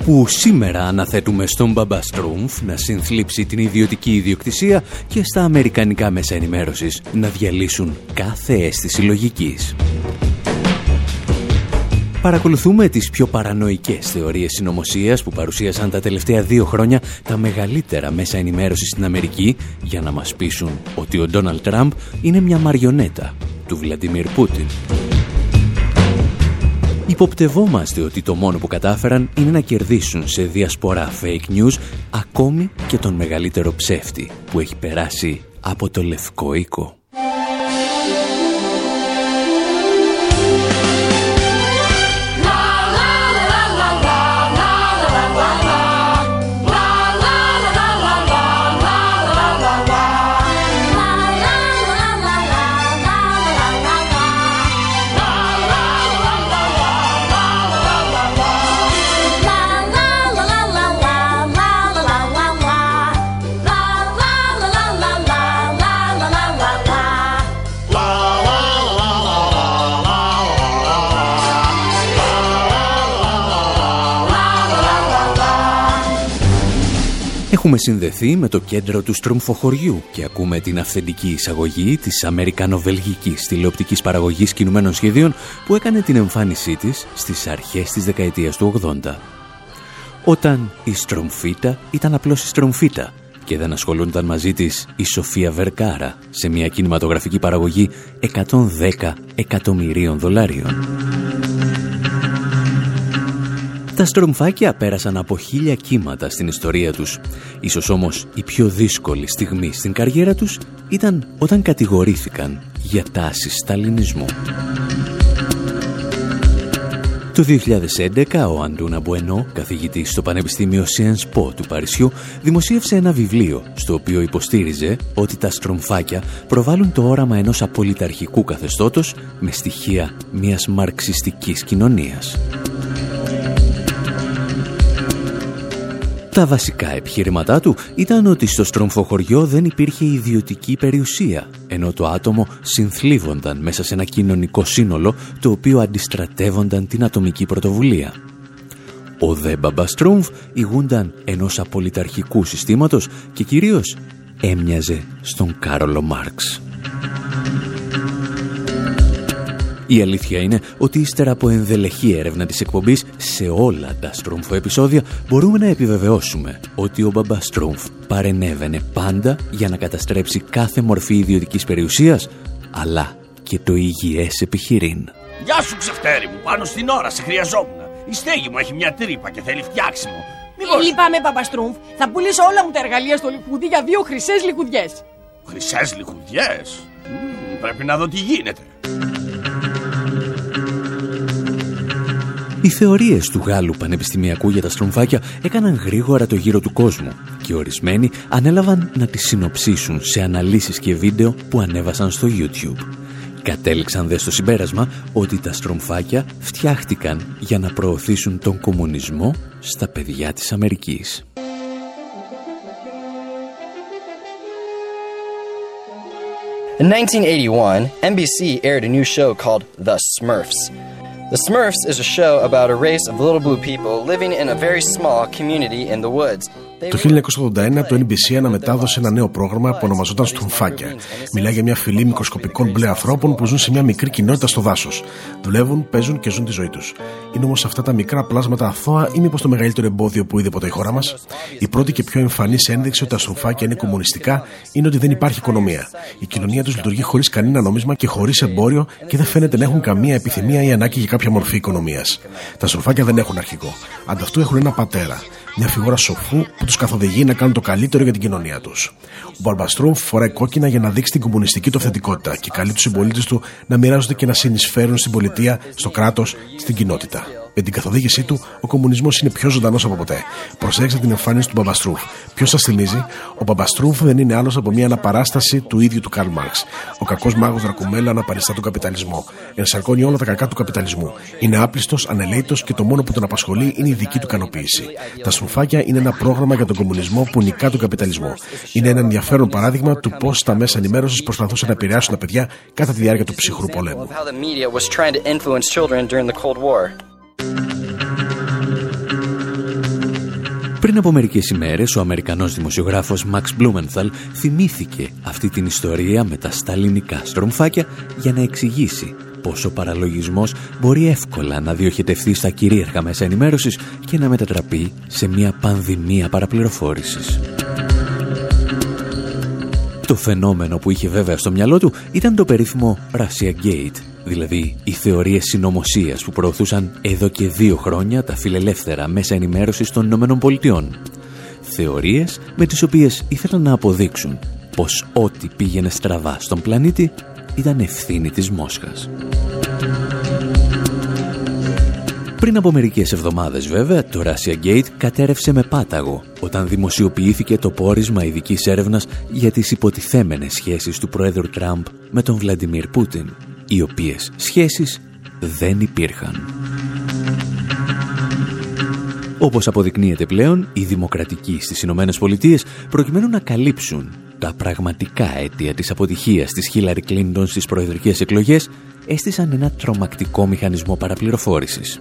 Όπου σήμερα αναθέτουμε στον Μπαμπά Στρούμφ να συνθλίψει την ιδιωτική ιδιοκτησία και στα αμερικανικά μέσα ενημέρωσης να διαλύσουν κάθε αίσθηση λογικής. Παρακολουθούμε τις πιο παρανοϊκές θεωρίες συνωμοσίας που παρουσίασαν τα τελευταία δύο χρόνια τα μεγαλύτερα μέσα ενημέρωσης στην Αμερική για να μας πείσουν ότι ο Ντόναλτ Τραμπ είναι μια μαριονέτα του Βλαντιμίρ Πούτιν. Υποπτευόμαστε ότι το μόνο που κατάφεραν είναι να κερδίσουν σε διασπορά fake news ακόμη και τον μεγαλύτερο ψεύτη που έχει περάσει από το Λευκό Οίκο. Έχουμε συνδεθεί με το κέντρο του στρομφοχωριού και ακούμε την αυθεντική εισαγωγή της Αμερικανοβελγικής τηλεοπτικής παραγωγής κινουμένων σχεδίων που έκανε την εμφάνισή της στις αρχές της δεκαετίας του 80. Όταν η Στρομφίτα ήταν απλώς η Στρομφίτα και δεν ασχολούνταν μαζί της η Σοφία Βερκάρα σε μια κινηματογραφική παραγωγή 110 εκατομμυρίων δολάριων. Τα στρομφάκια πέρασαν από χίλια κύματα στην ιστορία τους. Ίσως όμως η πιο δύσκολη στιγμή στην καριέρα τους ήταν όταν κατηγορήθηκαν για τάση σταλινισμού. Το 2011 ο Αντούνα Μπουενό, καθηγητής στο Πανεπιστήμιο Sciences Po του Παρισιού, δημοσίευσε ένα βιβλίο στο οποίο υποστήριζε ότι τα στρομφάκια προβάλλουν το όραμα ενός απολυταρχικού καθεστώτος με στοιχεία μιας μαρξιστικής κοινωνίας. Τα βασικά επιχειρηματά του ήταν ότι στο στρομφοχωριό δεν υπήρχε ιδιωτική περιουσία, ενώ το άτομο συνθλίβονταν μέσα σε ένα κοινωνικό σύνολο το οποίο αντιστρατεύονταν την ατομική πρωτοβουλία. Ο δε Μπαμπαστρούμφ ηγούνταν ενός απολυταρχικού συστήματος και κυρίως έμοιαζε στον Κάρολο Μάρξ. Η αλήθεια είναι ότι ύστερα από ενδελεχή έρευνα της εκπομπής σε όλα τα Στρούμφο επεισόδια μπορούμε να επιβεβαιώσουμε ότι ο Μπαμπά Στρούμφ παρενέβαινε πάντα για να καταστρέψει κάθε μορφή ιδιωτικής περιουσίας αλλά και το υγιές επιχειρήν. Γεια σου ξεφτέρι μου, πάνω στην ώρα σε χρειαζόμουν. Η στέγη μου έχει μια τρύπα και θέλει φτιάξιμο. Μήπως... Λυπάμαι, Παπαστρούμφ. Θα πουλήσω όλα μου τα εργαλεία στο λιχουδί για δύο χρυσές λιχουδιέ. Χρυσές λιχουδιέ. Πρέπει να δω τι γίνεται. Οι θεωρίες του Γάλλου Πανεπιστημιακού για τα στρομφάκια έκαναν γρήγορα το γύρο του κόσμου και ορισμένοι ανέλαβαν να τις συνοψίσουν σε αναλύσεις και βίντεο που ανέβασαν στο YouTube. Κατέληξαν δε στο συμπέρασμα ότι τα στρομφάκια φτιάχτηκαν για να προωθήσουν τον κομμουνισμό στα παιδιά της Αμερικής. In 1981, NBC aired a new show called The Smurfs. The Smurfs is a show about a race of little blue people living in a very small community in the woods. Το 1981 το NBC αναμετάδωσε ένα νέο πρόγραμμα που ονομαζόταν Στουμφάκια. Μιλάει για μια φυλή μικροσκοπικών μπλε ανθρώπων που ζουν σε μια μικρή κοινότητα στο δάσος. Δουλεύουν, παίζουν και ζουν τη ζωή τους. Είναι όμως αυτά τα μικρά πλάσματα αθώα ή μήπως το μεγαλύτερο εμπόδιο που είδε ποτέ η χώρα μας; Η πρώτη και πιο εμφανής ένδειξη ότι τα στροφάκια είναι κομμουνιστικά είναι ότι δεν υπάρχει οικονομία. Η κοινωνία τους λειτουργεί χωρίς κανένα νόμισμα και χωρίς εμπόριο και δεν φαίνεται να έχουν καμία επιθυμία ή ανάγκη για κάποια μορφή οικονομίας. Τα στροφάκια δεν έχουν αρχικό. Ανταυτού έχουν ένα πατέρα μια φιγούρα σοφού που τους καθοδηγεί να κάνουν το καλύτερο για την κοινωνία τους. Ο Μπαρμπαστρούμ φοράει κόκκινα για να δείξει την κομμουνιστική του αυθεντικότητα και καλεί τους συμπολίτες του να μοιράζονται και να συνεισφέρουν στην πολιτεία, στο κράτος, στην κοινότητα. Με την καθοδήγησή του, ο κομμουνισμός είναι πιο ζωντανός από ποτέ. Προσέξτε την εμφάνιση του Μπαμπαστρούφ. Ποιος σας θυμίζει, ο Μπαμπαστρούφ δεν είναι άλλος από μια αναπαράσταση του ίδιου του Καρλ Μάρξ. Ο κακός μάγος Δρακουμέλα αναπαριστά τον καπιταλισμό. Ενσαρκώνει όλα τα κακά του καπιταλισμού. Είναι άπλιστος, ανελέητος και το μόνο που τον απασχολεί είναι η δική του ικανοποίηση. Τα σουμφάκια είναι ένα πρόγραμμα για τον κομμουνισμό που νικά τον καπιταλισμό. Είναι ένα ενδιαφέρον παράδειγμα του πώς τα μέσα ενημέρωσης προσπαθούσαν να επηρεάσουν τα παιδιά κατά τη διάρκεια του ψυχρού πολέμου. Πριν από μερικές ημέρες, ο Αμερικανός δημοσιογράφος Μαξ Μπλούμενθαλ θυμήθηκε αυτή την ιστορία με τα σταλινικά στρομφάκια για να εξηγήσει πως ο παραλογισμός μπορεί εύκολα να διοχετευτεί στα κυρίαρχα μέσα ενημέρωσης και να μετατραπεί σε μια πανδημία παραπληροφόρησης. Το φαινόμενο που είχε βέβαια στο μυαλό του ήταν το περίφημο Russia Gate, δηλαδή οι θεωρίες συνωμοσίας που προωθούσαν εδώ και δύο χρόνια τα φιλελεύθερα μέσα ενημέρωσης των Ηνωμένων Πολιτειών. Θεωρίες με τις οποίες ήθελαν να αποδείξουν πως ό,τι πήγαινε στραβά στον πλανήτη ήταν ευθύνη της Μόσχας. Πριν από μερικές εβδομάδες βέβαια, το Russia Gate κατέρευσε με πάταγο όταν δημοσιοποιήθηκε το πόρισμα ειδικής έρευνας για τις υποτιθέμενες σχέσεις του Πρόεδρου Τραμπ με τον Βλαντιμίρ Πούτιν, οι οποίες σχέσεις δεν υπήρχαν. Όπως αποδεικνύεται πλέον, οι δημοκρατικοί στις Ηνωμένες Πολιτείες προκειμένου να καλύψουν τα πραγματικά αίτια της αποτυχίας της Χίλαρη Κλίντον στις προεδρικές εκλογές έστησαν ένα τρομακτικό μηχανισμό παραπληροφόρησης.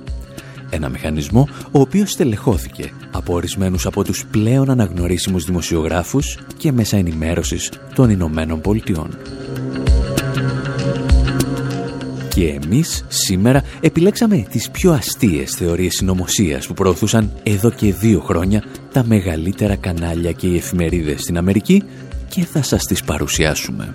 Ένα μηχανισμό ο οποίος στελεχώθηκε από ορισμένους από τους πλέον αναγνωρίσιμους δημοσιογράφους και μέσα ενημέρωσης των Ηνωμένων Πολιτειών. Και εμείς σήμερα επιλέξαμε τις πιο αστείες θεωρίες συνωμοσίας που προωθούσαν εδώ και δύο χρόνια τα μεγαλύτερα κανάλια και οι εφημερίδες στην Αμερική και θα σας τις παρουσιάσουμε.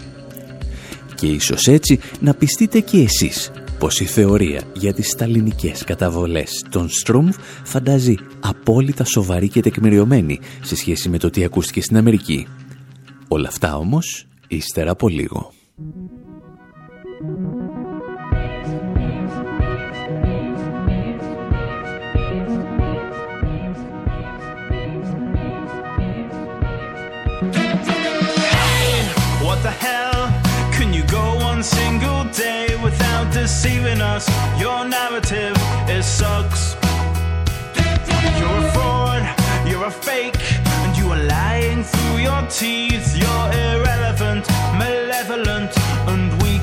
Και ίσως έτσι να πιστείτε και εσείς πως η θεωρία για τις σταλινικές καταβολές των Στρούμφ φαντάζει απόλυτα σοβαρή και τεκμηριωμένη σε σχέση με το τι ακούστηκε στην Αμερική. Όλα αυτά όμως ύστερα από λίγο. Deceiving us. Your narrative, it sucks. You're a fraud, you're a fake, and you are lying through your teeth. You're irrelevant, malevolent, and weak.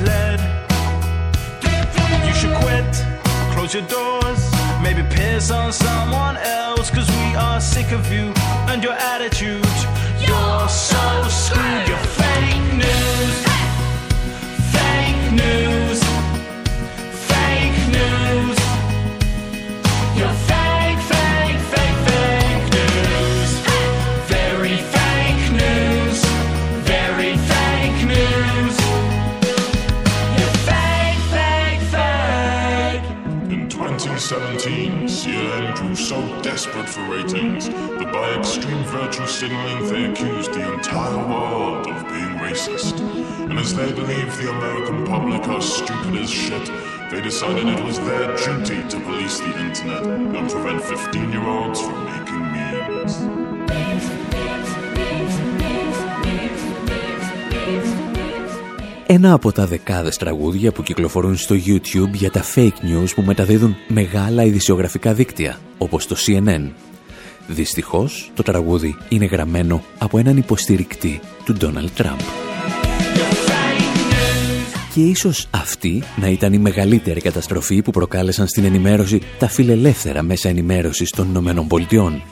Misled. You should quit, close your doors, maybe piss on someone else. Cause we are sick of you and your attitude. You're so screwed, you're fake news. Fake news. Desperate for ratings but by extreme virtue signaling they accused the entire world of being racist. And as they believe the American public are stupid as shit, they decided it was their duty to police the internet and prevent 15 year olds from Ένα από τα δεκάδες τραγούδια που κυκλοφορούν στο YouTube για τα fake news που μεταδίδουν μεγάλα ειδησιογραφικά δίκτυα, όπως το CNN. Δυστυχώς, το τραγούδι είναι γραμμένο από έναν υποστηρικτή του Donald Trump. Και ίσως αυτή να ήταν η μεγαλύτερη καταστροφή που προκάλεσαν στην ενημέρωση τα φιλελεύθερα μέσα ενημέρωσης των Ηνωμένων Πολιτειών.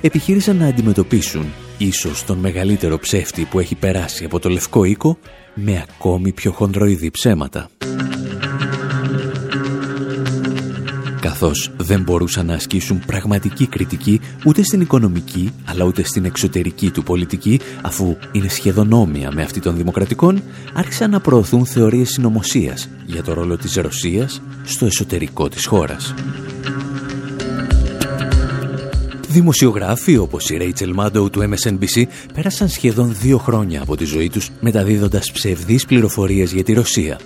Επιχείρησαν να αντιμετωπίσουν ίσως τον μεγαλύτερο ψεύτη που έχει περάσει από το Λευκό Οίκο με ακόμη πιο χοντροειδή ψέματα. καθώς δεν μπορούσαν να ασκήσουν πραγματική κριτική ούτε στην οικονομική αλλά ούτε στην εξωτερική του πολιτική αφού είναι σχεδόν όμοια με αυτή των δημοκρατικών άρχισαν να προωθούν θεωρίες συνωμοσίας για το ρόλο της Ρωσίας στο εσωτερικό της χώρας. Δημοσιογράφοι όπως η Rachel Maddow του MSNBC πέρασαν σχεδόν δύο χρόνια από τη ζωή τους μεταδίδοντας ψευδείς πληροφορίες για τη Ρωσία.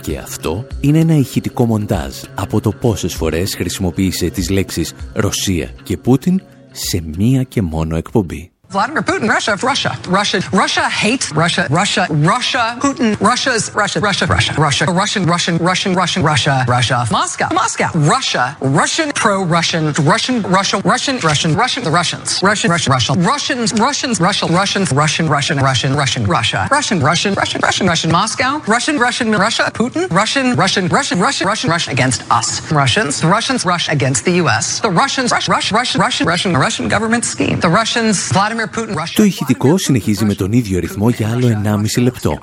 Και αυτό είναι ένα ηχητικό μοντάζ από το πόσες φορές χρησιμοποίησε τις λέξεις Ρωσία και Πούτιν σε μία και μόνο εκπομπή. Vladimir Putin, Russia, Russia, Russia, Russia hates Russia, Russia, Russia, Putin, Russia's Russia, Russia, Russia, Russia, Russian, Russian, Russian, Russian, Russia, Russia, Moscow, Moscow, Russia, Russian, pro-Russian, Russian, Russia, Russian, Russian, Russian, the Russians, Russian, Russian, Russian, Russians, Russians, Russian, Russians, Russian, Russian, Russian, Russian, Russia, Russian, Russian, Russian, Russian, Russian, Moscow, Russian, Russian, Russia, Putin, Russian, Russian, Russian, Russian, Russian, Russian against us, Russians, Russians rush against the U.S., the Russians, Rush, Rush, Russian, Russian, Russian, Russian government scheme, the Russians, Vladimir Putin, Russia. ηχητικό συνεχίζει με τον ίδιο ρυθμό για άλλο 1,5 λεπτό.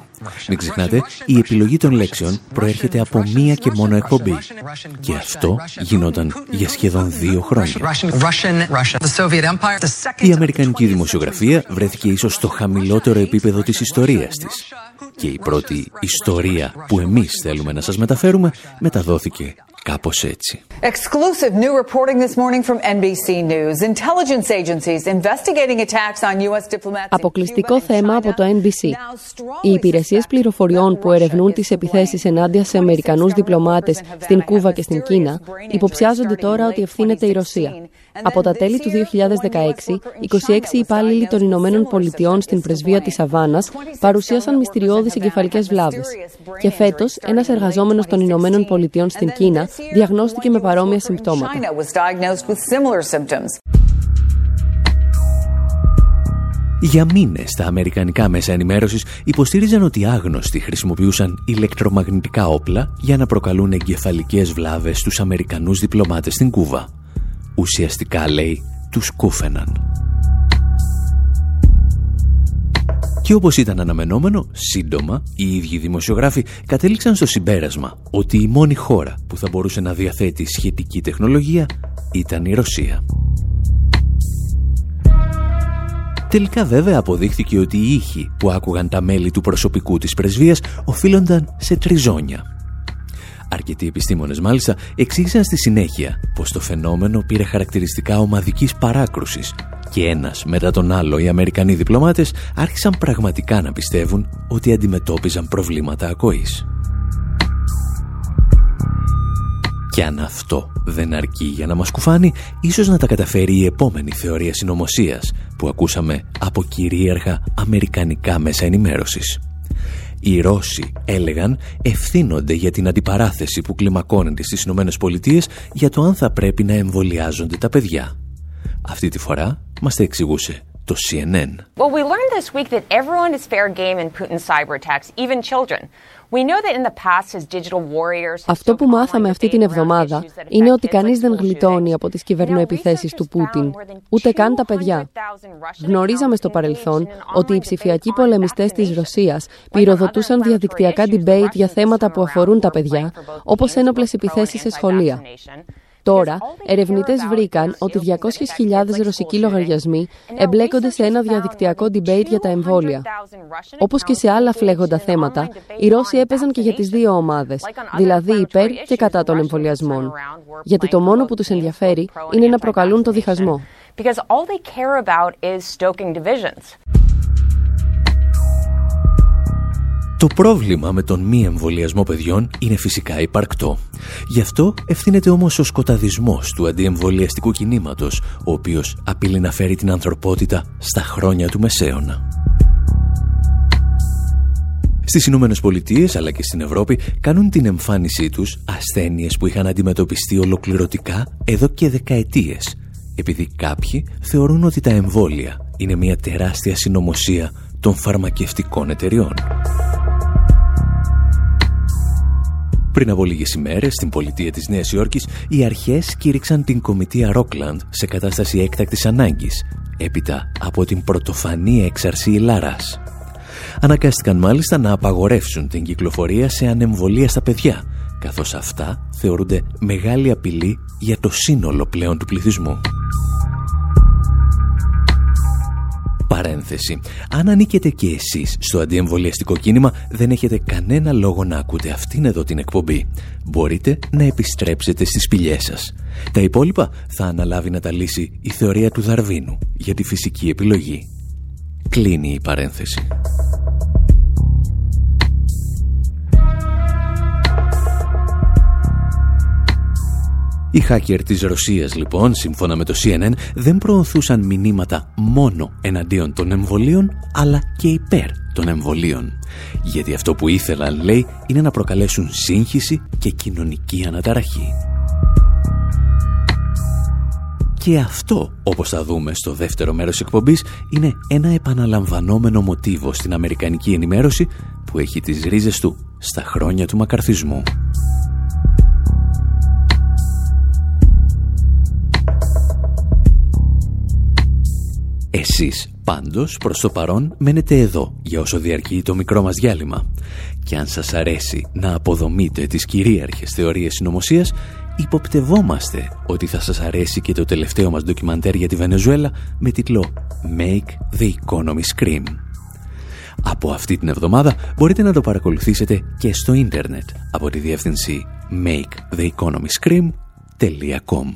Μην ξεχνάτε, η επιλογή των λέξεων προέρχεται από μία και μόνο εκπομπή. Και αυτό γινόταν για σχεδόν δύο χρόνια. Η Αμερικανική δημοσιογραφία βρέθηκε ίσως στο χαμηλότερο επίπεδο της ιστορίας της. Και η πρώτη ιστορία που εμείς θέλουμε να σας μεταφέρουμε μεταδόθηκε Κάπως έτσι. Exclusive new reporting this morning from NBC News. Intelligence agencies investigating attacks on US diplomats. Αποκλειστικό θέμα από το NBC. Οι υπηρεσίες πληροφοριών που ερευνούν τις επιθέσεις ενάντια σε Αμερικανούς διπλωμάτες στην Κούβα και στην Κίνα υποψιάζονται τώρα ότι ευθύνεται η Ρωσία. Από τα τέλη του 2016, 26 υπάλληλοι των Ηνωμένων Πολιτειών στην πρεσβεία της Αβάνας παρουσίασαν μυστηριώδεις εγκεφαλικές βλάβες. Και φέτος, ένας εργαζόμενος των Ηνωμένων Πολιτειών στην Κίνα διαγνώστηκε με παρόμοια συμπτώματα. Για μήνες τα αμερικανικά μέσα ενημέρωσης υποστήριζαν ότι οι άγνωστοι χρησιμοποιούσαν ηλεκτρομαγνητικά όπλα για να προκαλούν εγκεφαλικές βλάβες στους Αμερικανούς διπλωμάτες στην Κούβα. Ουσιαστικά, λέει, τους κούφαιναν. Και όπως ήταν αναμενόμενο, σύντομα οι ίδιοι δημοσιογράφοι κατέληξαν στο συμπέρασμα ότι η μόνη χώρα που θα μπορούσε να διαθέτει σχετική τεχνολογία ήταν η Ρωσία. Τελικά βέβαια αποδείχθηκε ότι οι ήχοι που άκουγαν τα μέλη του προσωπικού της πρεσβείας οφείλονταν σε τριζόνια. Αρκετοί επιστήμονες μάλιστα εξήγησαν στη συνέχεια πως το φαινόμενο πήρε χαρακτηριστικά ομαδικής παράκρουσης και ένας μετά τον άλλο οι Αμερικανοί διπλωμάτες άρχισαν πραγματικά να πιστεύουν ότι αντιμετώπιζαν προβλήματα ακοής. Και αν αυτό δεν αρκεί για να μας κουφάνει, ίσως να τα καταφέρει η επόμενη θεωρία συνωμοσίας που ακούσαμε από κυρίαρχα αμερικανικά μέσα ενημέρωσης. Οι Ρώσοι, έλεγαν, ευθύνονται για την αντιπαράθεση που κλιμακώνεται στις Ηνωμένες Πολιτείες για το αν θα πρέπει να εμβολιάζονται τα παιδιά. Αυτή τη φορά μας τα εξηγούσε το CNN. Well, we learned this week that everyone is fair game in Putin's cyber attacks, even children. Αυτό που μάθαμε αυτή την εβδομάδα είναι ότι κανείς δεν γλιτώνει από τις κυβερνοεπιθέσεις του Πούτιν, ούτε καν τα παιδιά. Γνωρίζαμε στο παρελθόν ότι οι ψηφιακοί πολεμιστές της Ρωσίας πυροδοτούσαν διαδικτυακά debate για θέματα που αφορούν τα παιδιά, όπως ένοπλες επιθέσεις σε σχολεία. Τώρα, ερευνητές βρήκαν ότι 200.000 ρωσικοί λογαριασμοί εμπλέκονται σε ένα διαδικτυακό debate για τα εμβόλια. Όπως και σε άλλα φλέγοντα θέματα, οι Ρώσοι έπαιζαν και για τις δύο ομάδες, δηλαδή υπέρ και κατά των εμβολιασμών. Γιατί το μόνο που τους ενδιαφέρει είναι να προκαλούν το διχασμό. Το πρόβλημα με τον μη εμβολιασμό παιδιών είναι φυσικά υπαρκτό. Γι' αυτό ευθύνεται όμως ο σκοταδισμός του αντιεμβολιαστικού κινήματος, ο οποίος απειλεί να φέρει την ανθρωπότητα στα χρόνια του Μεσαίωνα. Στις Ηνωμένες Πολιτείες αλλά και στην Ευρώπη κάνουν την εμφάνισή τους ασθένειες που είχαν αντιμετωπιστεί ολοκληρωτικά εδώ και δεκαετίες, επειδή κάποιοι θεωρούν ότι τα εμβόλια είναι μια τεράστια συνωμοσία των φαρμακευτικών εταιριών. Πριν από λίγες ημέρες, στην πολιτεία της Νέας Υόρκης, οι αρχές κήρυξαν την κομιτεία Rockland σε κατάσταση έκτακτης ανάγκης, έπειτα από την πρωτοφανή έξαρση Λάρας. Αναγκάστηκαν μάλιστα να απαγορεύσουν την κυκλοφορία σε ανεμβολία στα παιδιά, καθώς αυτά θεωρούνται μεγάλη απειλή για το σύνολο πλέον του πληθυσμού. Παρένθεση. Αν ανήκετε και εσείς στο αντιεμβολιαστικό κίνημα, δεν έχετε κανένα λόγο να ακούτε αυτήν εδώ την εκπομπή. Μπορείτε να επιστρέψετε στις σπηλιές σας. Τα υπόλοιπα θα αναλάβει να τα λύσει η θεωρία του Δαρβίνου για τη φυσική επιλογή. Κλείνει η παρένθεση. Οι hacker της Ρωσίας λοιπόν, σύμφωνα με το CNN, δεν προωθούσαν μηνύματα μόνο εναντίον των εμβολίων, αλλά και υπέρ των εμβολίων. Γιατί αυτό που ήθελαν, λέει, είναι να προκαλέσουν σύγχυση και κοινωνική αναταραχή. Και αυτό, όπως θα δούμε στο δεύτερο μέρος εκπομπής, είναι ένα επαναλαμβανόμενο μοτίβο στην Αμερικανική ενημέρωση που έχει τις ρίζες του στα χρόνια του μακαρθισμού. Εσείς πάντως προς το παρόν μένετε εδώ για όσο διαρκεί το μικρό μας διάλειμμα. Και αν σας αρέσει να αποδομείτε τις κυρίαρχες θεωρίες συνωμοσίας, υποπτευόμαστε ότι θα σας αρέσει και το τελευταίο μας ντοκιμαντέρ για τη Βενεζουέλα με τίτλο «Make the Economy Scream». Από αυτή την εβδομάδα μπορείτε να το παρακολουθήσετε και στο ίντερνετ από τη διεύθυνση maketheeconomyscream.com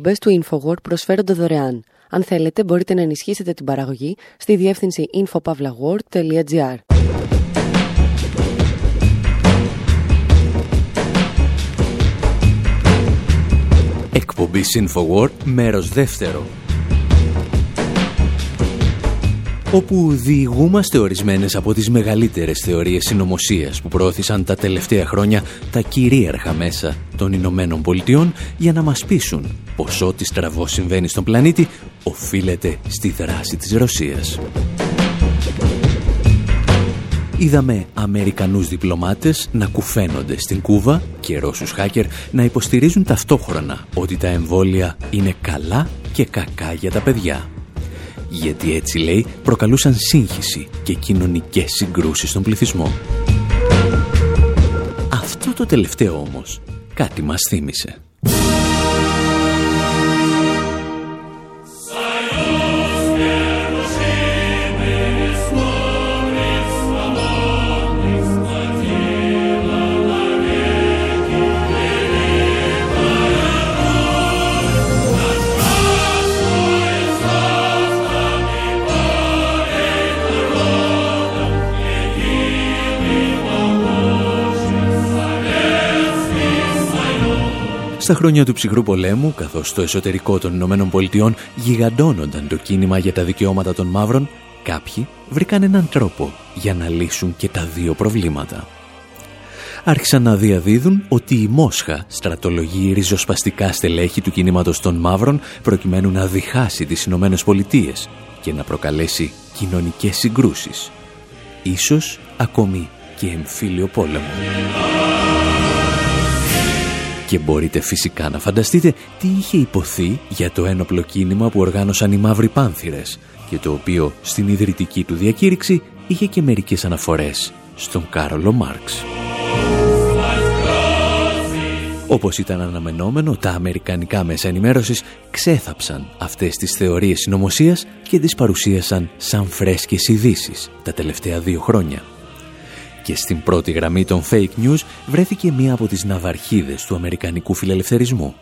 εκπομπές του InfoWord προσφέρονται δωρεάν. Αν θέλετε, μπορείτε να ενισχύσετε την παραγωγή στη διεύθυνση infopavlagor.gr. Εκπομπή InfoWord, μέρος δεύτερο. όπου διηγούμαστε ορισμένες από τις μεγαλύτερες θεωρίες συνωμοσίας που προώθησαν τα τελευταία χρόνια τα κυρίαρχα μέσα των Ηνωμένων Πολιτειών για να μας πείσουν πως ό,τι στραβό συμβαίνει στον πλανήτη οφείλεται στη δράση της Ρωσίας. Είδαμε Αμερικανούς διπλωμάτες να κουφαίνονται στην Κούβα και Ρώσους χάκερ να υποστηρίζουν ταυτόχρονα ότι τα εμβόλια είναι καλά και κακά για τα παιδιά. Γιατί έτσι λέει προκαλούσαν σύγχυση και κοινωνικές συγκρούσεις στον πληθυσμό. Αυτό το τελευταίο όμως κάτι μας θύμισε. Στα χρόνια του ψυχρού πολέμου, καθώς στο εσωτερικό των Ηνωμένων Πολιτειών γιγαντώνονταν το κίνημα για τα δικαιώματα των μαύρων, κάποιοι βρήκαν έναν τρόπο για να λύσουν και τα δύο προβλήματα. Άρχισαν να διαδίδουν ότι η Μόσχα στρατολογεί ριζοσπαστικά στελέχη του κινήματος των μαύρων προκειμένου να διχάσει τις Ηνωμένες Πολιτείες και να προκαλέσει κοινωνικές συγκρούσεις. Ίσως ακόμη και εμφύλιο πόλεμο. Και μπορείτε φυσικά να φανταστείτε τι είχε υποθεί για το ένοπλο κίνημα που οργάνωσαν οι Μαύροι Πάνθυρες και το οποίο στην ιδρυτική του διακήρυξη είχε και μερικές αναφορές στον Κάρολο Μάρξ. Όπως ήταν αναμενόμενο, τα αμερικανικά μέσα ενημέρωσης ξέθαψαν αυτές τις θεωρίες συνωμοσία και τις παρουσίασαν σαν φρέσκες ειδήσεις τα τελευταία δύο χρόνια. Και στην πρώτη γραμμή των fake news βρέθηκε μία από τις ναυαρχίδες του αμερικανικού φιλελευθερισμού,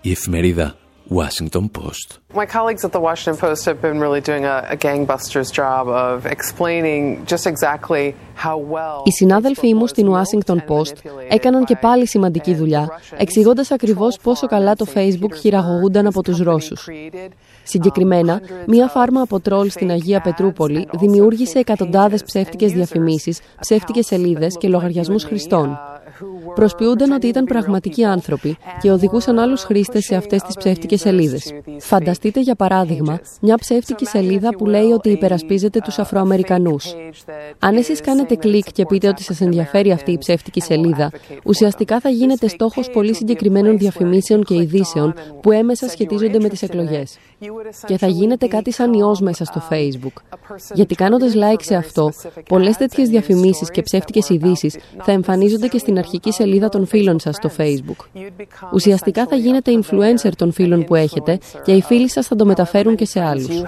η εφημερίδα Washington Post. My colleagues at the Washington Post have been really doing a, a gangbusters job of explaining just exactly how well Οι συνάδελφοί μου στην Washington Post έκαναν και πάλι σημαντική δουλειά, εξηγώντας ακριβώς πόσο καλά το Facebook χειραγωγούνταν από τους Ρώσους. Συγκεκριμένα, μία φάρμα από τρόλ στην Αγία Πετρούπολη δημιούργησε εκατοντάδες ψεύτικες διαφημίσεις, ψεύτικες σελίδες και λογαριασμούς χρηστών. Προσποιούνταν ότι ήταν πραγματικοί άνθρωποι και οδηγούσαν άλλους χρήστες σε αυτές τις ψεύτικες σελίδες. Φανταστείτε για παράδειγμα μια ψεύτικη σελίδα που λέει ότι υπερασπίζεται τους Αφροαμερικανούς. Αν εσείς κάνετε κλικ και πείτε ότι σας ενδιαφέρει αυτή η ψεύτικη σελίδα, ουσιαστικά θα γίνετε στόχος πολύ συγκεκριμένων διαφημίσεων και ειδήσεων που έμεσα σχετίζονται με τις εκλογές. Και θα γίνετε κάτι σαν ιός μέσα στο Facebook. Γιατί κάνοντας like σε αυτό, πολλές τέτοιες διαφημίσεις και ψεύτικες ειδήσεις θα εμφανίζονται και στην αρχική σελίδα των φίλων σας στο Facebook. Ουσιαστικά θα γίνετε influencer των φίλων που έχετε και οι φίλοι σας θα το μεταφέρουν και σε άλλους.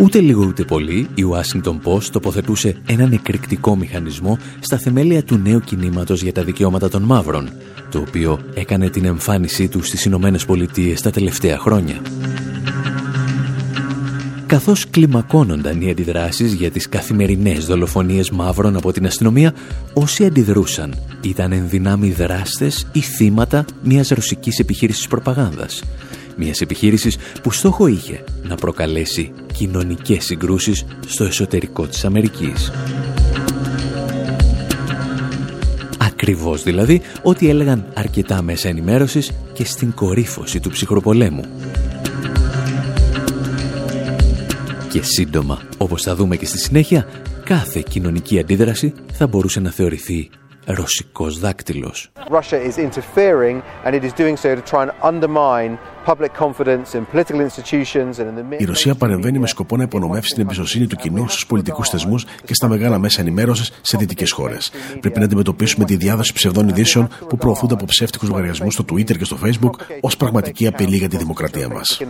Ούτε λίγο ούτε πολύ, η Washington Post τοποθετούσε έναν εκρηκτικό μηχανισμό στα θεμέλια του νέου κινήματος για τα δικαιώματα των μαύρων, το οποίο έκανε την εμφάνισή του στις Ηνωμένες Πολιτείες τα τελευταία χρόνια. Καθώς κλιμακώνονταν οι αντιδράσεις για τις καθημερινές δολοφονίες μαύρων από την αστυνομία, όσοι αντιδρούσαν ήταν ενδυνάμει δράστες ή θύματα μιας ρωσικής επιχείρησης προπαγάνδας. Μιας επιχείρησης που στόχο είχε να προκαλέσει κοινωνικές συγκρούσεις στο εσωτερικό της Αμερικής. Ακριβώς δηλαδή ό,τι έλεγαν αρκετά μέσα ενημέρωσης και στην κορύφωση του ψυχροπολέμου. Και σύντομα, όπως θα δούμε και στη συνέχεια, κάθε κοινωνική αντίδραση θα μπορούσε να θεωρηθεί ρωσικός δάκτυλος. Η Ρωσία παρεμβαίνει με σκοπό να υπονομεύσει την εμπιστοσύνη του κοινού στους πολιτικούς θεσμούς και στα μεγάλα μέσα ενημέρωσης σε δυτικές χώρες. Πρέπει να αντιμετωπίσουμε τη διάδοση ψευδών ειδήσεων που προωθούνται από ψεύτικους λογαριασμούς στο Twitter και στο Facebook ως πραγματική απειλή για τη δημοκρατία μας.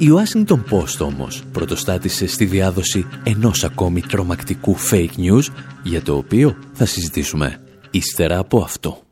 Η Washington Post όμως πρωτοστάτησε στη διάδοση ενός ακόμη τρομακτικού fake news για το οποίο θα συζητήσουμε ύστερα από αυτό.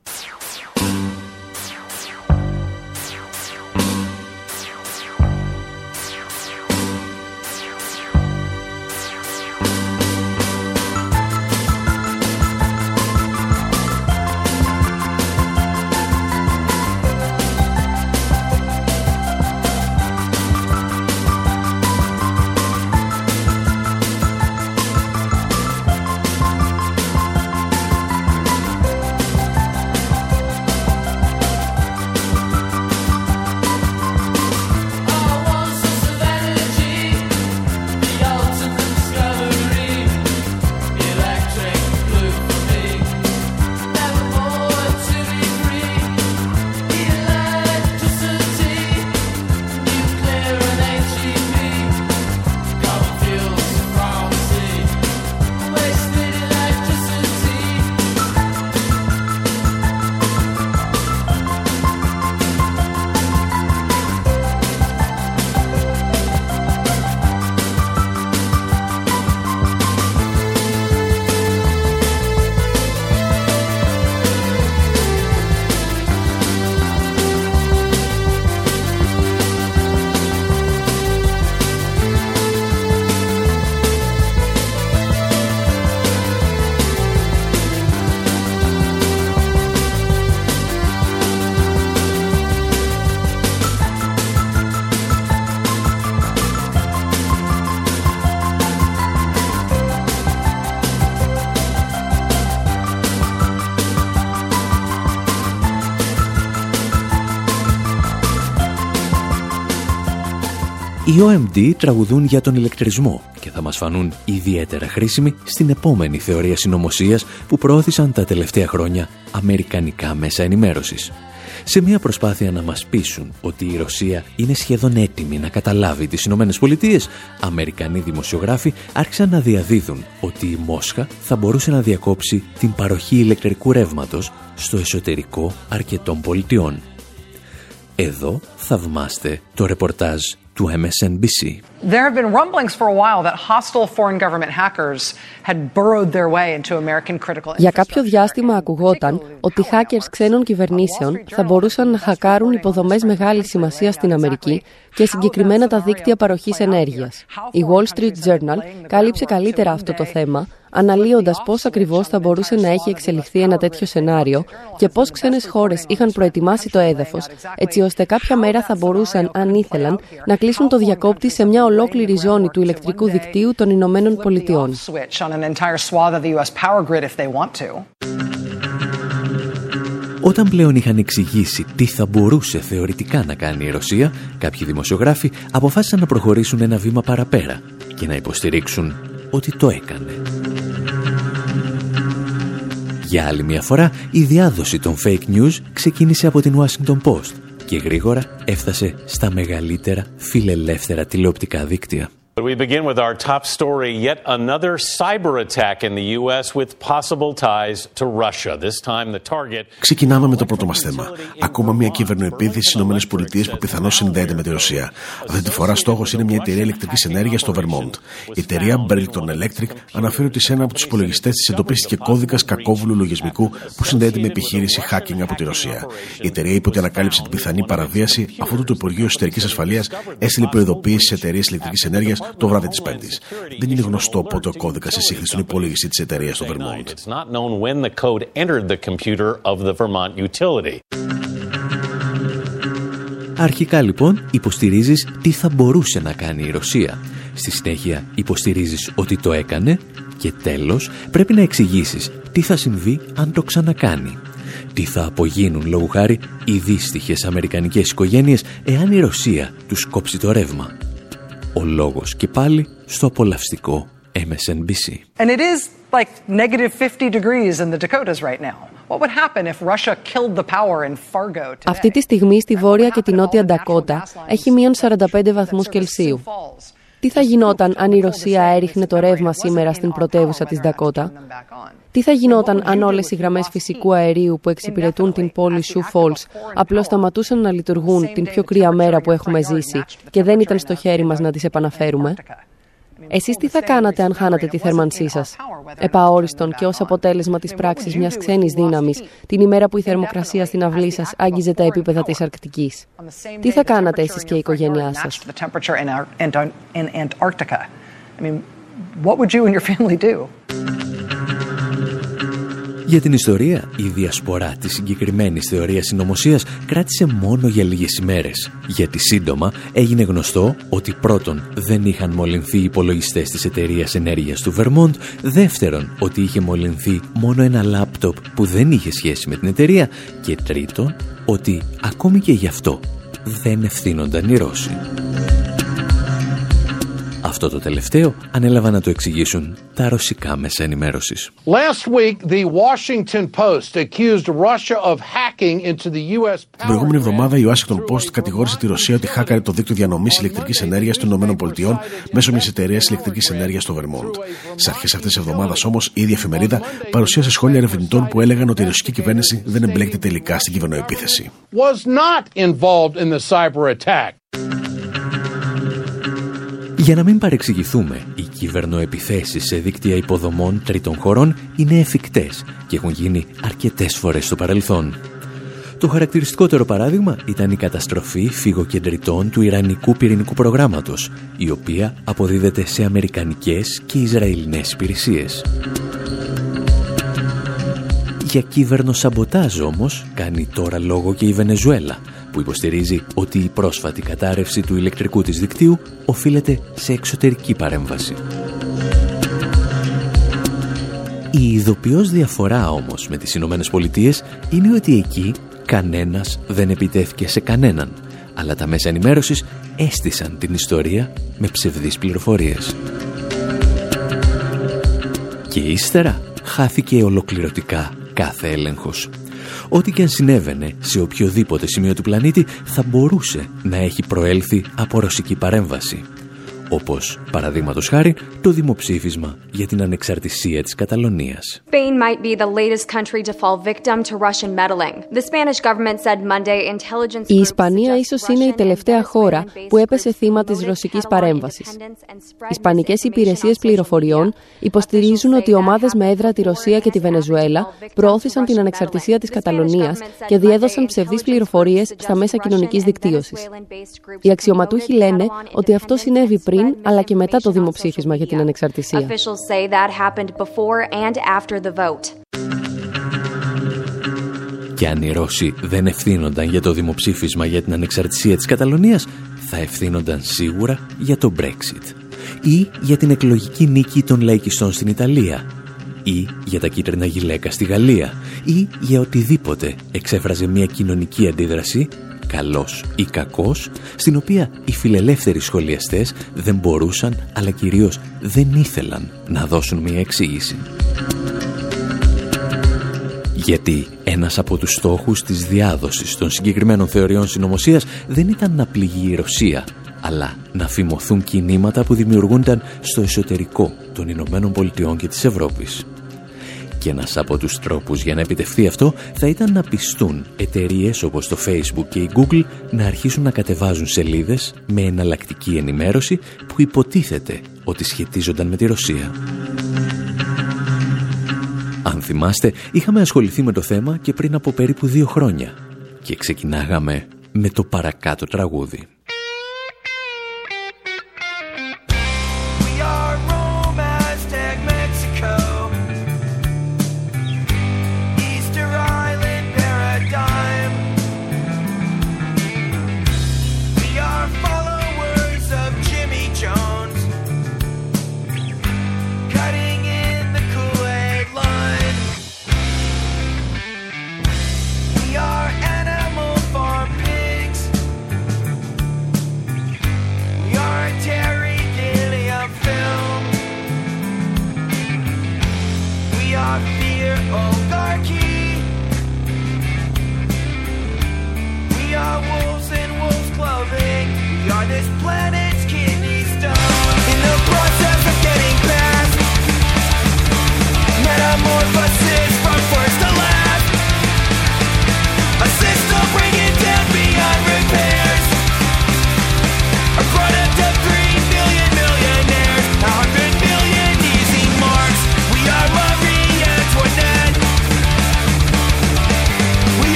OMD τραγουδούν για τον ηλεκτρισμό και θα μας φανούν ιδιαίτερα χρήσιμοι στην επόμενη θεωρία συνωμοσίας που προώθησαν τα τελευταία χρόνια αμερικανικά μέσα ενημέρωσης. Σε μια προσπάθεια να μας πείσουν ότι η Ρωσία είναι σχεδόν έτοιμη να καταλάβει τις Ηνωμένες Πολιτείες, Αμερικανοί δημοσιογράφοι άρχισαν να διαδίδουν ότι η Μόσχα θα μπορούσε να διακόψει την παροχή ηλεκτρικού ρεύματος στο εσωτερικό αρκετών πολιτιών. Εδώ θαυμάστε το ρεπορτάζ του MSNBC. There have been rumblings for a while that hostile foreign government hackers had burrowed their way into American critical Για κάποιο διάστημα ακουγόταν ότι hackers ξένων κυβερνήσεων θα μπορούσαν να χακάρουν υποδομές μεγάλης σημασίας στην Αμερική και συγκεκριμένα τα δίκτυα παροχής ενέργειας. Η Wall Street Journal κάλυψε καλύτερα αυτό το θέμα, αναλύοντας πώς ακριβώς θα μπορούσε να έχει εξελιχθεί ένα τέτοιο σενάριο και πώς ξένες χώρες είχαν προετοιμάσει το έδαφος, έτσι ώστε κάποια μέρα θα μπορούσαν, αν ήθελαν, να κλείσουν το διακόπτη σε μια ολόκληρη ζώνη του ηλεκτρικού δικτύου των Ηνωμένων Πολιτειών. Όταν πλέον είχαν εξηγήσει τι θα μπορούσε θεωρητικά να κάνει η Ρωσία, κάποιοι δημοσιογράφοι αποφάσισαν να προχωρήσουν ένα βήμα παραπέρα και να υποστηρίξουν ότι το έκανε. Για άλλη μια φορά, η διάδοση των fake news ξεκίνησε από την Washington Post και γρήγορα έφτασε στα μεγαλύτερα φιλελεύθερα τηλεοπτικά δίκτυα. We begin with our top story yet another cyber attack in the US with possible ties to Russia. This time the target. Ξεκινάμε με το πρώτο μας θέμα. Ακόμα μια κυβερνοεπίθεση στις ΗΠΑ που πιθανώς συνδέεται με τη Ρωσία. Αυτή τη φορά στόχος είναι μια εταιρεία ηλεκτρικής ενέργειας στο Vermont. Η εταιρεία Burlington Electric αναφέρει ότι σε ένα από τους υπολογιστές της εντοπίστηκε κώδικας κακόβουλου λογισμικού που συνδέεται με επιχείρηση hacking από τη Ρωσία. Η εταιρεία είπε ότι ανακάλυψε την πιθανή παραβίαση αφού το Υπουργείο Εσωτερικής Ασφαλείας έστειλε προειδοποίηση σε εταιρείες ηλεκτρικής ενέργειας το βράδυ της Πέμπτης. Δεν είναι γνωστό πότε ο κώδικας εισήχθη στον υπολογιστή της εταιρείας στο Vermont. Αρχικά λοιπόν υποστηρίζεις τι θα μπορούσε να κάνει η Ρωσία. Στη συνέχεια υποστηρίζεις ότι το έκανε και τέλος πρέπει να εξηγήσεις τι θα συμβεί αν το ξανακάνει. Τι θα απογίνουν λόγου χάρη οι δύστιχες αμερικανικές οικογένειες εάν η Ρωσία τους κόψει το ρεύμα. Ο λόγος και πάλι στο απολαυστικό MSNBC. Αυτή τη στιγμή, στη βόρεια και τη νότια Ντακότα, έχει μείον 45 βαθμούς Κελσίου. Τι θα γινόταν αν η Ρωσία έριχνε το ρεύμα σήμερα στην πρωτεύουσα της Ντακότα; Τι θα γινόταν αν όλες οι γραμμές φυσικού αερίου που εξυπηρετούν την πόλη Σου Falls απλώς σταματούσαν να λειτουργούν την πιο κρύα μέρα που έχουμε ζήσει και δεν ήταν στο χέρι μας να τις επαναφέρουμε; Εσείς τι θα κάνατε αν χάνατε τη θέρμανσή σας, επαόριστον και ως αποτέλεσμα της πράξης μιας ξένης δύναμης, την ημέρα που η θερμοκρασία στην αυλή σας άγγιζε τα επίπεδα της Αρκτικής. Τι θα κάνατε εσείς και η οικογένειά σας; Για την ιστορία, η διασπορά της συγκεκριμένης θεωρίας συνωμοσίας κράτησε μόνο για λίγες ημέρες, γιατί σύντομα έγινε γνωστό ότι πρώτον δεν είχαν μολυνθεί οι υπολογιστές της εταιρείας ενέργειας του Vermont, δεύτερον ότι είχε μολυνθεί μόνο ένα λάπτοπ που δεν είχε σχέση με την εταιρεία και τρίτον ότι ακόμη και γι' αυτό δεν ευθύνονταν οι Ρώσοι. Αυτό το τελευταίο ανέλαβαν να το εξηγήσουν τα ρωσικά μέσα ενημέρωσης. Την προηγούμενη εβδομάδα η Washington Post κατηγόρησε τη Ρωσία ότι χάκαρε το δίκτυο διανομής ηλεκτρικής ενέργειας των ΗΠΑ μέσω μιας εταιρείας ηλεκτρικής ενέργειας στο Vermont. Σε αρχές αυτής της εβδομάδας όμως η ίδια εφημερίδα παρουσίασε σχόλια ερευνητών που έλεγαν ότι η ρωσική κυβέρνηση δεν εμπλέκεται τελικά στην κυβερνοεπίθεση. Για να μην παρεξηγηθούμε, οι κυβερνοεπιθέσεις σε δίκτυα υποδομών τρίτων χωρών είναι εφικτές και έχουν γίνει αρκετές φορές στο παρελθόν. Το χαρακτηριστικότερο παράδειγμα ήταν η καταστροφή φυγοκεντριτών του Ιρανικού πυρηνικού προγράμματος, η οποία αποδίδεται σε αμερικανικές και Ισραηλινές υπηρεσίες. Για κύβερνο σαμποτάζ όμως κάνει τώρα λόγο και η Βενεζουέλα, που υποστηρίζει ότι η πρόσφατη κατάρρευση του ηλεκτρικού της δικτύου οφείλεται σε εξωτερική παρέμβαση. Η ειδοποιώς διαφορά όμως με τις Ηνωμένες Πολιτείες είναι ότι εκεί κανένας δεν επιτέθηκε σε κανέναν, αλλά τα μέσα ενημέρωσης έστησαν την ιστορία με ψευδείς πληροφορίες. Και ύστερα χάθηκε ολοκληρωτικά κάθε έλεγχος. Ό,τι και αν συνέβαινε σε οποιοδήποτε σημείο του πλανήτη θα μπορούσε να έχει προέλθει από ρωσική παρέμβαση όπως παραδείγματος χάρη το δημοψήφισμα για την ανεξαρτησία της Καταλωνίας. Η Ισπανία ίσως είναι η τελευταία χώρα που έπεσε θύμα της ρωσικής παρέμβασης. Οι Ισπανικές υπηρεσίες πληροφοριών υποστηρίζουν ότι ομάδες με έδρα τη Ρωσία και τη Βενεζουέλα προώθησαν την ανεξαρτησία της Καταλωνίας και διέδωσαν ψευδείς πληροφορίες στα μέσα κοινωνικής δικτύωσης. Οι αξιωματούχοι λένε ότι αυτό συνέβη πριν αλλά και μετά το δημοψήφισμα για την ανεξαρτησία. Και αν οι Ρώσοι δεν ευθύνονταν για το δημοψήφισμα για την ανεξαρτησία της Καταλωνίας, θα ευθύνονταν σίγουρα για το Brexit. Ή για την εκλογική νίκη των λαϊκιστών στην Ιταλία. Ή για τα κίτρινα γυλαίκα στη Γαλλία. Ή για οτιδήποτε εξέφραζε μια κοινωνική αντίδραση καλός ή κακός, στην οποία οι φιλελεύθεροι σχολιαστές δεν μπορούσαν, αλλά κυρίως δεν ήθελαν να δώσουν μια εξήγηση. Γιατί ένας από τους στόχους της διάδοσης των συγκεκριμένων θεωριών συνωμοσίας δεν ήταν να πληγεί η Ρωσία, αλλά να φημωθούν κινήματα που δημιουργούνταν στο εσωτερικό των Ηνωμένων Πολιτειών και της Ευρώπης. Και ένας από τους τρόπους για να επιτευχθεί αυτό θα ήταν να πιστούν εταιρείες όπως το Facebook και η Google να αρχίσουν να κατεβάζουν σελίδες με εναλλακτική ενημέρωση που υποτίθεται ότι σχετίζονταν με τη Ρωσία. Αν θυμάστε, είχαμε ασχοληθεί με το θέμα και πριν από περίπου δύο χρόνια και ξεκινάγαμε με το παρακάτω τραγούδι.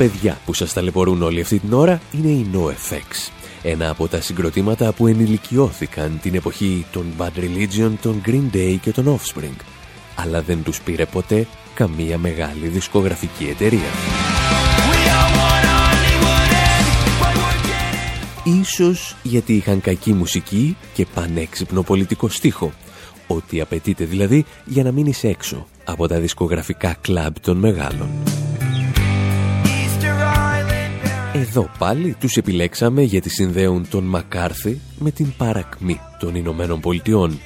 Παιδιά που σας ταλαιπωρούν όλη αυτή την ώρα είναι η NoFX. Ένα από τα συγκροτήματα που ενηλικιώθηκαν την εποχή των Bad Religion, των Green Day και των Offspring. Αλλά δεν τους πήρε ποτέ καμία μεγάλη δισκογραφική εταιρεία. Ίσως γιατί είχαν κακή μουσική και πανέξυπνο πολιτικό στίχο. Ό,τι απαιτείται δηλαδή για να μείνεις έξω από τα δισκογραφικά κλαμπ των μεγάλων. Εδώ πάλι τους επιλέξαμε γιατί συνδέουν τον Μακάρθη με την παρακμή των Ηνωμένων Πολιτειών.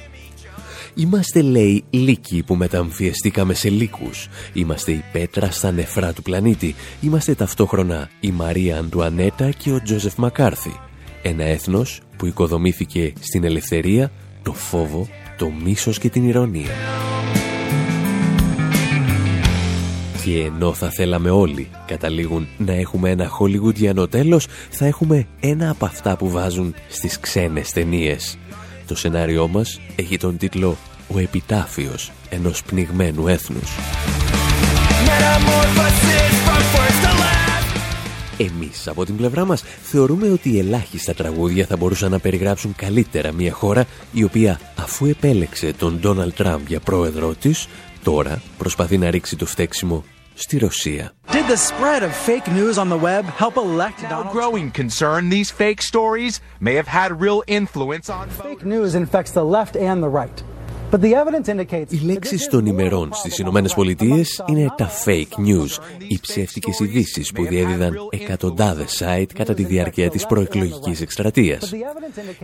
Είμαστε λέει λύκοι που μεταμφιεστήκαμε σε λύκους. Είμαστε η πέτρα στα νεφρά του πλανήτη. Είμαστε ταυτόχρονα η Μαρία Αντουανέτα και ο Τζόζεφ Μακάρθη. Ένα έθνος που οικοδομήθηκε στην ελευθερία, το φόβο, το μίσος και την ηρωνία. Και ενώ θα θέλαμε όλοι, καταλήγουν, να έχουμε ένα χολιγουντιανό τέλος, θα έχουμε ένα από αυτά που βάζουν στις ξένες ταινίες. Το σενάριό μας έχει τον τίτλο «Ο επιτάφιος ενός πνιγμένου έθνους». Εμείς από την πλευρά μας θεωρούμε ότι ελάχιστα τραγούδια θα μπορούσαν να περιγράψουν καλύτερα μια χώρα η οποία αφού επέλεξε τον Ντόναλτ Τραμπ για πρόεδρό της τώρα προσπαθεί να ρίξει το φταίξιμο στη Ρωσία. Did the spread of fake news on the web help elect Donald growing concern these fake stories may have had real influence on Fake news infects the left and the right. Οι λέξεις των ημερών στις Ηνωμένες Πολιτείες είναι τα fake news, οι ψεύτικες ειδήσεις που διέδιδαν εκατοντάδες site κατά τη διάρκεια της προεκλογικής εκστρατείας.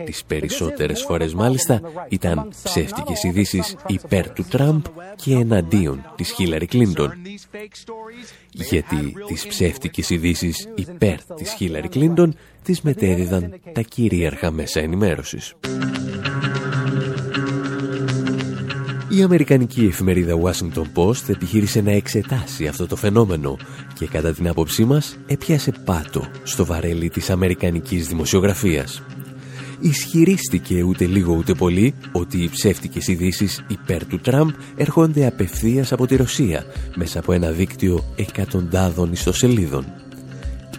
Τις περισσότερες φορές μάλιστα ήταν ψεύτικες ειδήσεις υπέρ του Τραμπ και εναντίον της Χίλαρη Κλίντον. Γιατί τις ψεύτικες ειδήσεις υπέρ της Χίλαρη Κλίντον τις μετέδιδαν τα κυρίαρχα μέσα ενημέρωσης. Η Αμερικανική εφημερίδα Washington Post επιχείρησε να εξετάσει αυτό το φαινόμενο και κατά την άποψή μας έπιασε πάτο στο βαρέλι της Αμερικανικής δημοσιογραφίας. Ισχυρίστηκε ούτε λίγο ούτε πολύ ότι οι ψεύτικες ειδήσεις υπέρ του Τραμπ έρχονται απευθείας από τη Ρωσία μέσα από ένα δίκτυο εκατοντάδων ιστοσελίδων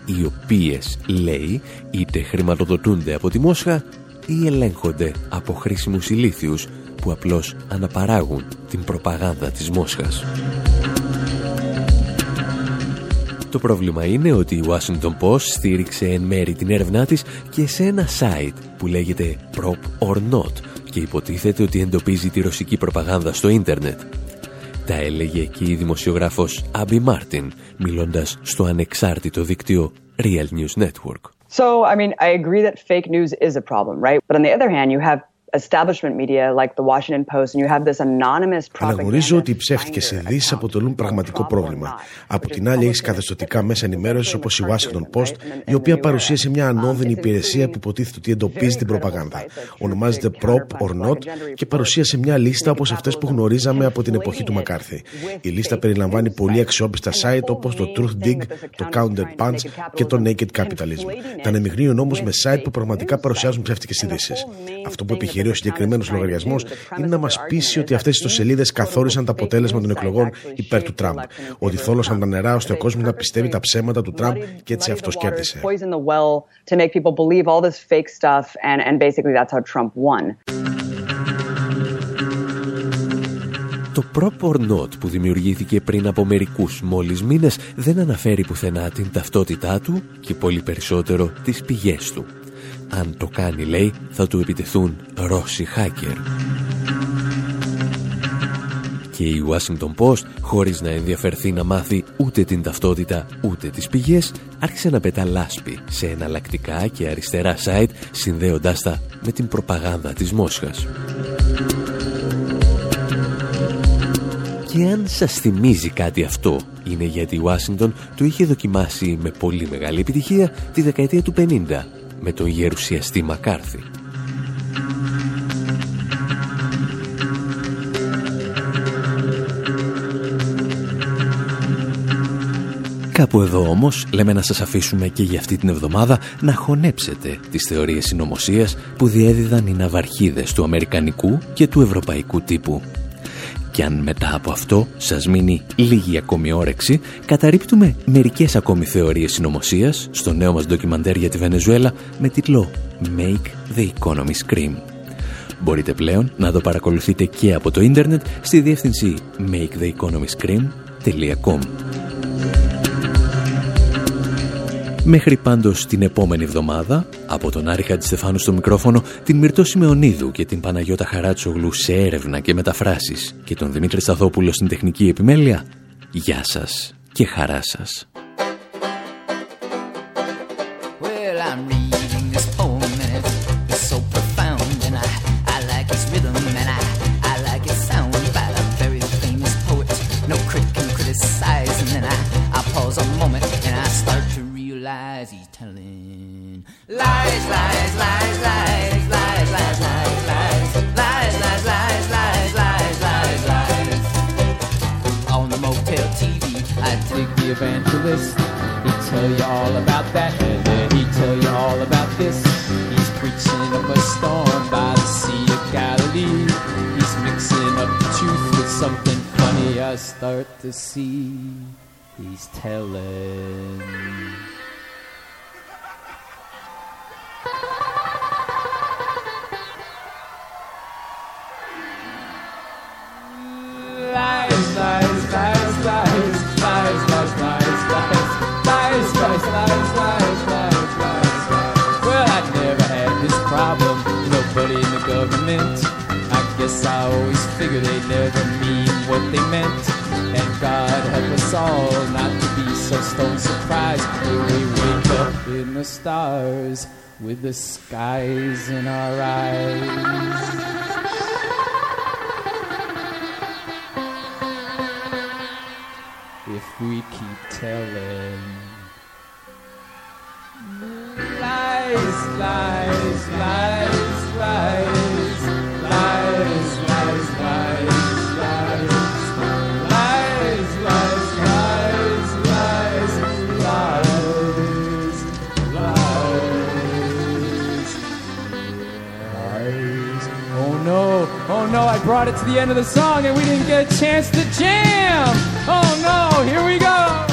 οι οποίες, λέει, είτε χρηματοδοτούνται από τη Μόσχα ή ελέγχονται από χρήσιμους ηλίθιους που απλώς αναπαράγουν την προπαγάνδα της Μόσχας. Το πρόβλημα είναι ότι η Washington Post στήριξε εν μέρη την έρευνά της και σε ένα site που λέγεται Prop or Not και υποτίθεται ότι εντοπίζει τη ρωσική προπαγάνδα στο ίντερνετ. Τα έλεγε και η δημοσιογράφος Abby Martin, μιλώντας στο ανεξάρτητο δίκτυο Real News Network. So, I mean, I agree that fake news is a problem, right? But on the other hand, you have establishment media like the Washington Post and you have this anonymous Αναγνωρίζω ότι οι ψεύτικες ειδήσεις αποτελούν πραγματικό πρόβλημα. Από την άλλη, έχεις καθεστωτικά μέσα ενημέρωση όπως η Washington Post, η οποία παρουσίασε μια ανώδυνη υπηρεσία που υποτίθεται ότι εντοπίζει την προπαγάνδα. Ονομάζεται Prop or Not και παρουσίασε μια λίστα όπως αυτές που γνωρίζαμε από την εποχή του Μακάρθη. Η λίστα περιλαμβάνει πολύ αξιόπιστα site όπως το Truth Dig, το Counter Punch και το Naked Capitalism. Τα ανεμιγνύουν όμως με site που πραγματικά παρουσιάζουν ψεύτικες ειδήσεις. Αυτό που επιχειρεί ο συγκεκριμένο λογαριασμό είναι να μας πείσει ότι αυτές οι ιστοσελίδες καθόρισαν το αποτέλεσμα των εκλογών υπέρ του Τραμπ. Ότι θόλωσαν τα νερά ώστε ο κόσμος να πιστεύει τα ψέματα του Τραμπ και έτσι αυτό κέρδισε. Το Proper Note που δημιουργήθηκε πριν από μερικούς μόλις μήνες δεν αναφέρει πουθενά την ταυτότητά του και πολύ περισσότερο τις πηγές του. Αν το κάνει, λέει, θα του επιτεθούν Ρώσοι hacker. Και η Washington Post, χωρίς να ενδιαφερθεί να μάθει ούτε την ταυτότητα ούτε τις πηγές, άρχισε να πετά λάσπη σε εναλλακτικά και αριστερά site, συνδέοντάς τα με την προπαγάνδα της Μόσχας. Και αν σας θυμίζει κάτι αυτό, είναι γιατί η Washington το είχε δοκιμάσει με πολύ μεγάλη επιτυχία τη δεκαετία του 50 με τον γερουσιαστή Μακάρθη. Κάπου εδώ όμως λέμε να σας αφήσουμε και για αυτή την εβδομάδα να χωνέψετε τις θεωρίες συνωμοσίας που διέδιδαν οι ναυαρχίδες του αμερικανικού και του ευρωπαϊκού τύπου. Και αν μετά από αυτό σας μείνει λίγη ακόμη όρεξη, καταρρύπτουμε μερικές ακόμη θεωρίες συνωμοσίας στο νέο μας ντοκιμαντέρ για τη Βενεζουέλα με τίτλο «Make the Economy Scream». Μπορείτε πλέον να το παρακολουθείτε και από το ίντερνετ στη διεύθυνση maketheeconomyscream.com. Μέχρι πάντως την επόμενη εβδομάδα, από τον Άρη Χατζηστεφάνου στο μικρόφωνο, την Μυρτώ Σιμεωνίδου και την Παναγιώτα Χαράτσογλου σε έρευνα και μεταφράσεις και τον Δημήτρη Σταθόπουλο στην τεχνική επιμέλεια, γεια σας και χαρά σας. lies evangelist. He'd tell you all about that, and then he'd tell you all about this. He's preaching up a storm by the Sea of Galilee. He's mixing up the truth with something funny I start to see. He's telling. Figured they never mean what they meant. And God help us all not to be so stone surprised when we wake up in the stars with the skies in our eyes. If we keep telling lies, lies, lies, lies, I brought it to the end of the song and we didn't get a chance to jam. Oh no, here we go.